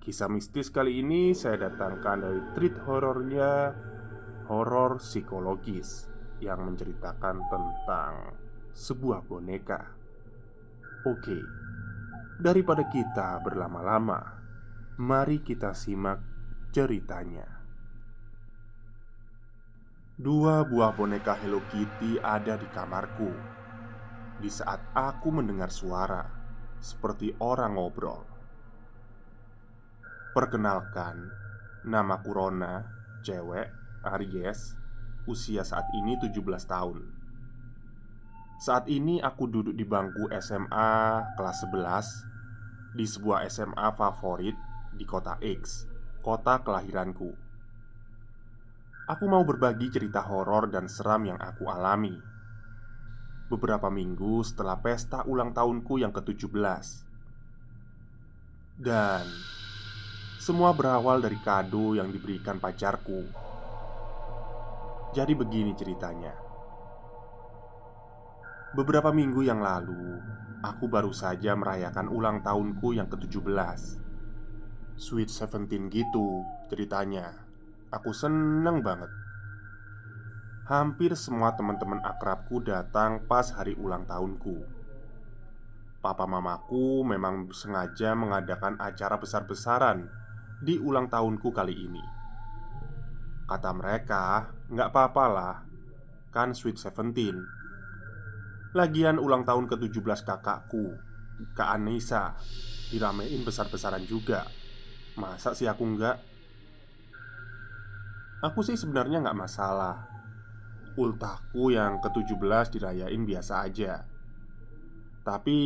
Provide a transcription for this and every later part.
Kisah mistis kali ini saya datangkan dari treat horornya Horor psikologis Yang menceritakan tentang sebuah boneka. Oke Daripada kita berlama-lama Mari kita simak ceritanya. Dua buah boneka Hello Kitty ada di kamarku. Di saat aku mendengar suara Seperti orang ngobrol Perkenalkan, nama Rona, cewek, Aries, usia saat ini 17 tahun. Saat ini aku duduk di bangku SMA kelas 11 di sebuah SMA favorit di kota X, kota kelahiranku. Aku mau berbagi cerita horor dan seram yang aku alami. Beberapa minggu setelah pesta ulang tahunku yang ke-17. Dan semua berawal dari kado yang diberikan pacarku. Jadi, begini ceritanya: beberapa minggu yang lalu, aku baru saja merayakan ulang tahunku yang ke-17. Sweet Seventeen gitu ceritanya. Aku seneng banget. Hampir semua teman-teman akrabku datang pas hari ulang tahunku. Papa mamaku memang sengaja mengadakan acara besar-besaran di ulang tahunku kali ini. Kata mereka, nggak apa-apa lah Kan Sweet Seventeen. Lagian ulang tahun ke-17 kakakku Kak Anissa Diramein besar-besaran juga. Masa sih aku nggak? Aku sih sebenarnya nggak masalah. Ultahku yang ke-17 dirayain biasa aja. Tapi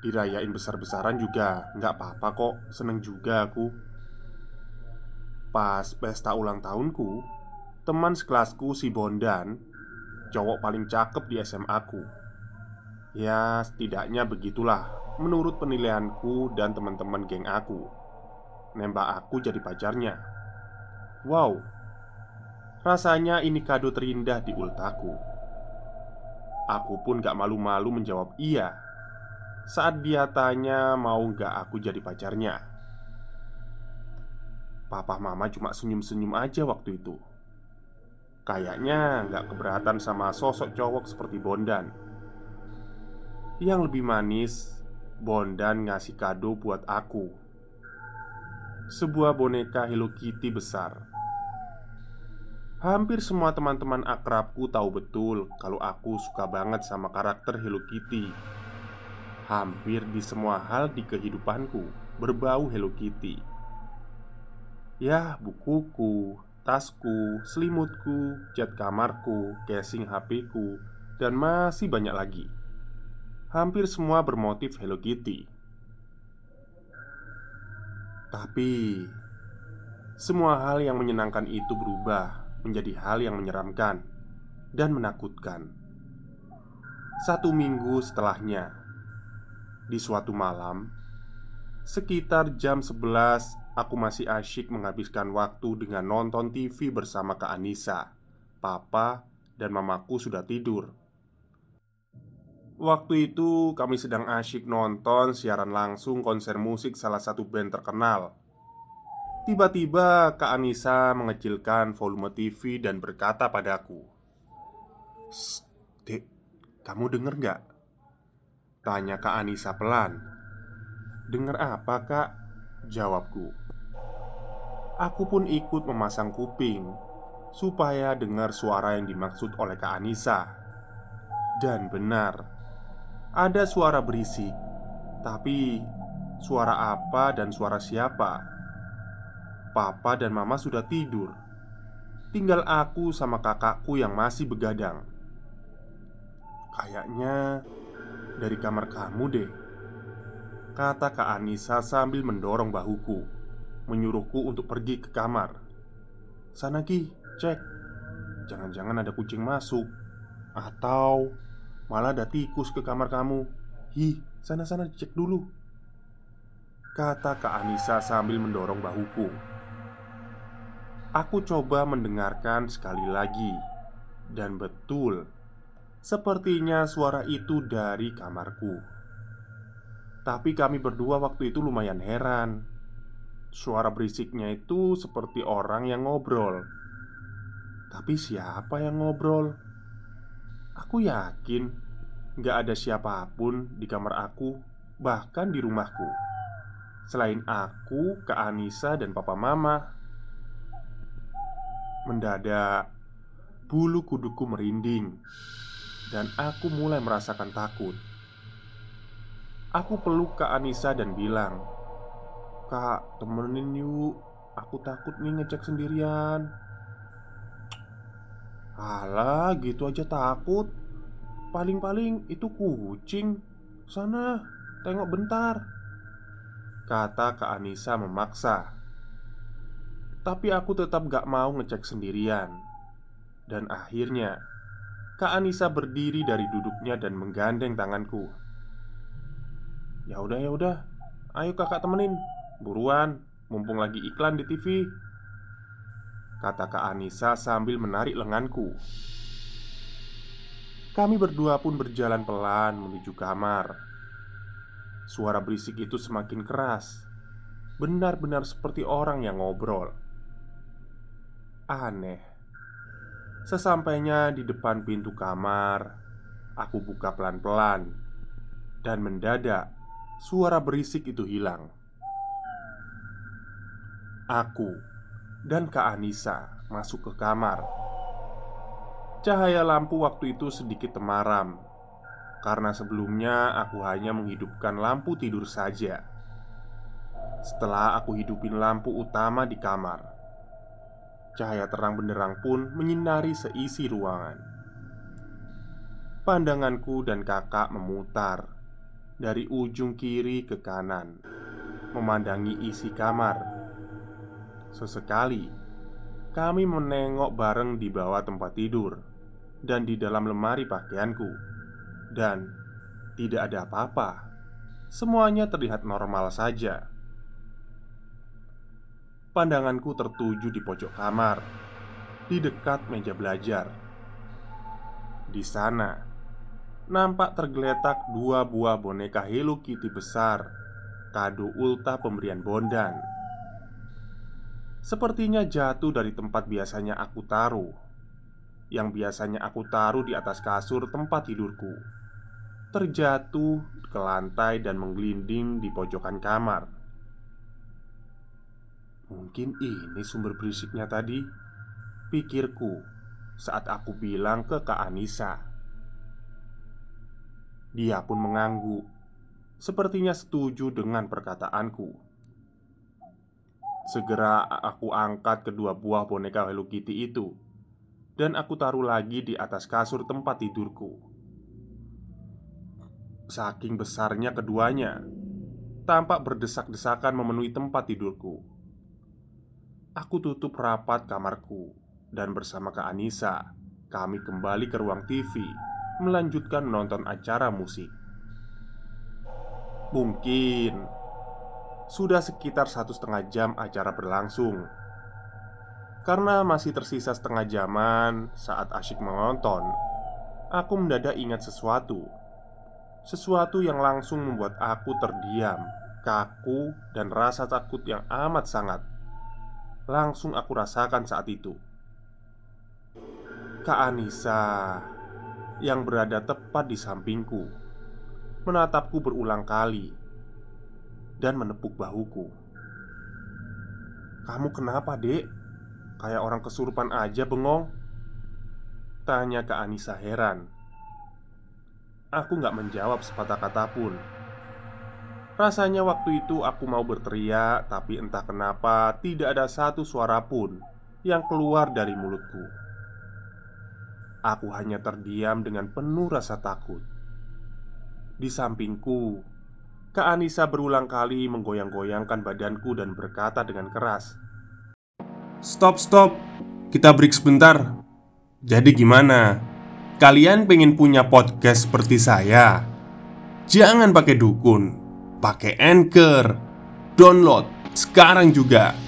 dirayain besar-besaran juga nggak apa-apa kok Seneng juga aku Pas pesta ulang tahunku Teman sekelasku si Bondan Cowok paling cakep di SMA ku. Ya setidaknya begitulah Menurut penilaianku dan teman-teman geng aku. Nembak aku jadi pacarnya. Wow Rasanya ini kado terindah di ultaku. Aku pun gak malu-malu menjawab iya Saat dia tanya mau gak aku jadi pacarnya Papa mama cuma senyum-senyum aja waktu itu Kayaknya nggak keberatan sama sosok cowok seperti Bondan Yang lebih manis Bondan ngasih kado buat aku Sebuah boneka Hello Kitty besar Hampir semua teman-teman akrabku tahu betul kalau aku suka banget sama karakter Hello Kitty. Hampir di semua hal di kehidupanku berbau Hello Kitty. Ya, bukuku, tasku, selimutku, cat kamarku, casing HP-ku, dan masih banyak lagi. Hampir semua bermotif Hello Kitty. Tapi semua hal yang menyenangkan itu berubah menjadi hal yang menyeramkan dan menakutkan. Satu minggu setelahnya, Di suatu malam, sekitar jam 11, aku masih asyik menghabiskan waktu dengan nonton TV bersama Kak Anissa. Papa dan mamaku sudah tidur. Waktu itu kami sedang asyik nonton siaran langsung konser musik salah satu band terkenal. Tiba-tiba Kak Anissa mengecilkan volume TV dan berkata padaku Dek, kamu denger gak? Tanya Kak Anissa pelan Dengar apa kak? Jawabku Aku pun ikut memasang kuping Supaya dengar suara yang dimaksud oleh Kak Anissa. Dan benar Ada suara berisik Tapi Suara apa dan suara siapa? Papa dan mama sudah tidur. Tinggal aku sama kakakku yang masih begadang. Kayaknya dari kamar kamu deh Kata Kak Anissa sambil mendorong bahuku Menyuruhku untuk pergi ke kamar. Sana Ki, cek. Jangan-jangan ada kucing masuk. Atau malah ada tikus ke kamar kamu. Hi, sana-sana cek dulu. Kata Kak Anissa sambil mendorong bahuku. Aku coba mendengarkan sekali lagi. Dan betul Sepertinya suara itu dari kamarku. Tapi kami berdua waktu itu lumayan heran Suara berisiknya itu seperti orang yang ngobrol Tapi siapa yang ngobrol? Aku yakin Gak ada siapa pun di kamar aku Bahkan di rumahku Selain aku, Kak Anissa, dan Papa Mama Mendadak Bulu kuduku merinding dan aku mulai merasakan takut. Aku peluk Kak Anissa dan bilang, "Kak, temenin yuk. Aku takut nih ngecek sendirian." Alah, gitu aja takut. Paling-paling itu kucing. Sana, tengok bentar. Kata Kak Anissa memaksa. Tapi aku tetap gak mau ngecek sendirian. Dan akhirnya Kak Anissa berdiri dari duduknya dan menggandeng tanganku. Ya udah ya udah, ayo kakak temenin, buruan, mumpung lagi iklan di TV. Kata Kak Anissa sambil menarik lenganku. Kami berdua pun berjalan pelan menuju kamar. Suara berisik itu semakin keras, benar-benar seperti orang yang ngobrol. Aneh Sesampainya di depan pintu kamar, aku buka pelan-pelan, dan mendadak suara berisik itu hilang. Aku dan Kak Anissa masuk ke kamar. Cahaya lampu waktu itu sedikit temaram karena sebelumnya aku hanya menghidupkan lampu tidur saja. Setelah aku hidupin lampu utama di kamar, Cahaya terang benderang pun menyinari seisi ruangan. Pandanganku dan kakak memutar dari ujung kiri ke kanan, memandangi isi kamar. Sesekali kami menengok bareng di bawah tempat tidur dan di dalam lemari pakaianku, dan tidak ada apa-apa. Semuanya terlihat normal saja. Pandanganku tertuju di pojok kamar, di dekat meja belajar. Di sana nampak tergeletak dua buah boneka Hello Kitty besar, kado ulta pemberian Bondan. Sepertinya jatuh dari tempat biasanya aku taruh, yang biasanya aku taruh di atas kasur tempat tidurku, terjatuh ke lantai dan menggelinding di pojokan kamar. Mungkin ini sumber berisiknya tadi Pikirku saat aku bilang ke Kak Anissa. Dia pun mengangguk. Sepertinya setuju dengan perkataanku Segera aku angkat kedua buah boneka Hello Kitty itu. Dan aku taruh lagi di atas kasur tempat tidurku. Saking besarnya keduanya Tampak berdesak-desakan memenuhi tempat tidurku. Aku tutup rapat kamarku dan bersama Kak Anissa, kami kembali ke ruang TV melanjutkan menonton acara musik. Mungkin sudah sekitar satu setengah jam acara berlangsung. Karena masih tersisa setengah jaman saat asyik menonton, aku mendadak ingat sesuatu. Sesuatu yang langsung membuat aku terdiam, kaku, dan rasa takut yang amat sangat. Langsung aku rasakan saat itu. Kak Anissa yang berada tepat di sampingku menatapku berulang kali dan menepuk bahuku. "Kamu kenapa, Dek? Kayak orang kesurupan aja bengong." Tanya ke Anissa heran. Aku gak menjawab sepatah kata pun. Rasanya waktu itu aku mau berteriak, tapi entah kenapa tidak ada satu suara pun yang keluar dari mulutku. Aku hanya terdiam dengan penuh rasa takut. Di sampingku, Kak Anissa berulang kali menggoyang-goyangkan badanku dan berkata dengan keras, "Stop, stop, kita break sebentar." Jadi, gimana? Kalian pengen punya podcast seperti saya? Jangan pakai dukun, pakai anchor, download sekarang juga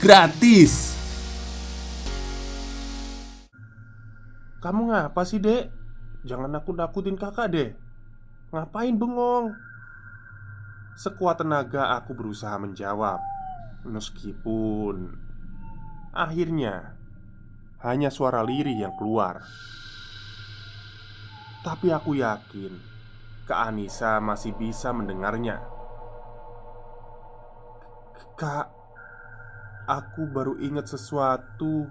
gratis. Kamu ngapa sih, Dek? Jangan aku nakutin kakak, deh. Ngapain bengong? Sekuat tenaga aku berusaha menjawab Meskipun Akhirnya Hanya suara lirih yang keluar Tapi aku yakin Kak Anissa masih bisa mendengarnya Kak Aku baru ingat sesuatu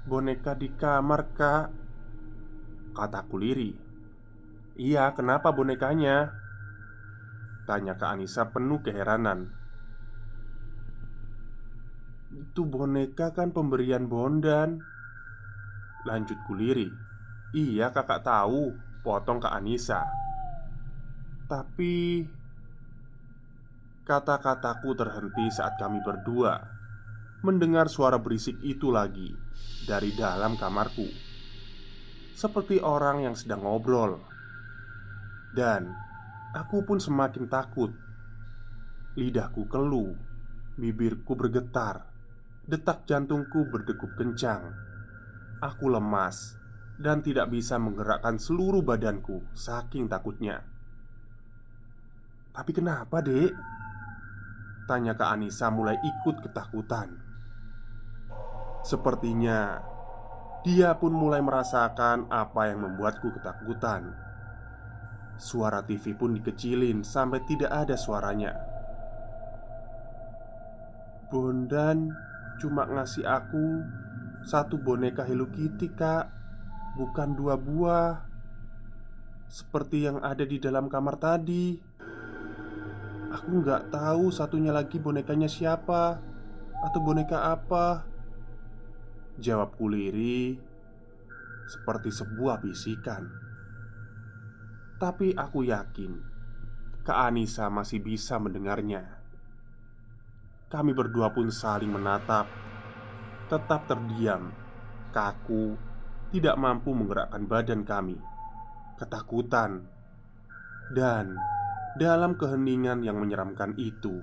Boneka di kamar, Kak. Kataku liri. Iya, kenapa bonekanya? Tanya ke Anissa penuh keheranan. Itu boneka kan pemberian Bondan. Lanjut kuliri. Iya, kakak tahu. Potong ke Anissa. Tapi kata-kataku terhenti saat kami berdua mendengar suara berisik itu lagi dari dalam kamarku, seperti orang yang sedang ngobrol, dan aku pun semakin takut. Lidahku keluh, bibirku bergetar, detak jantungku berdegup kencang. Aku lemas dan tidak bisa menggerakkan seluruh badanku, saking takutnya. "Tapi kenapa, Dek?" tanya ke Anissa mulai ikut ketakutan. Sepertinya dia pun mulai merasakan apa yang membuatku ketakutan. Suara TV pun dikecilin sampai tidak ada suaranya. Bondan cuma ngasih aku satu boneka Hello Kitty, Kak. Bukan dua buah. Seperti yang ada di dalam kamar tadi. Aku nggak tahu satunya lagi bonekanya siapa atau boneka apa. Jawab Kuliri Seperti sebuah bisikan Tapi aku yakin Kak Anissa masih bisa mendengarnya. Kami berdua pun saling menatap. Tetap terdiam. Kaku Tidak mampu menggerakkan badan kami. Ketakutan. Dan dalam keheningan yang menyeramkan itu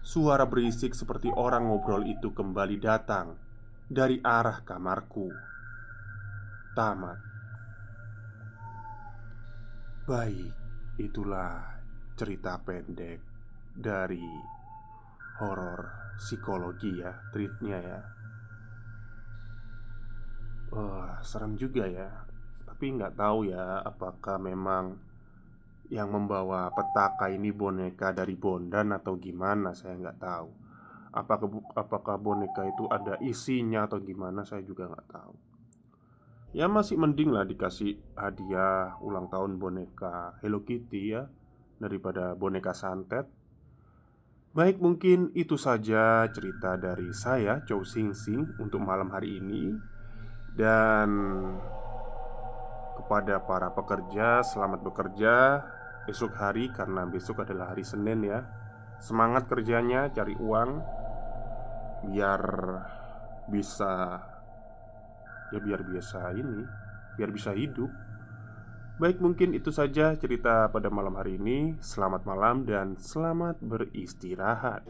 Suara berisik seperti orang ngobrol itu kembali datang dari arah kamarku. Tamat. Baik, itulah cerita pendek dari horor psikologi ya, treatnya ya. Wah, serem juga ya. Tapi nggak tahu ya, apakah memang yang membawa petaka ini boneka dari Bondan atau gimana? Saya nggak tahu. Apakah apakah boneka itu ada isinya atau gimana saya juga nggak tahu. Ya masih mending lah dikasih hadiah ulang tahun boneka Hello Kitty ya daripada boneka santet. Baik mungkin itu saja cerita dari saya Chow Sing Sing untuk malam hari ini dan kepada para pekerja selamat bekerja esok hari karena besok adalah hari Senin ya. Semangat kerjanya cari uang biar bisa ya biar biasa ini biar bisa hidup Baik, mungkin itu saja cerita pada malam hari ini. Selamat malam dan selamat beristirahat.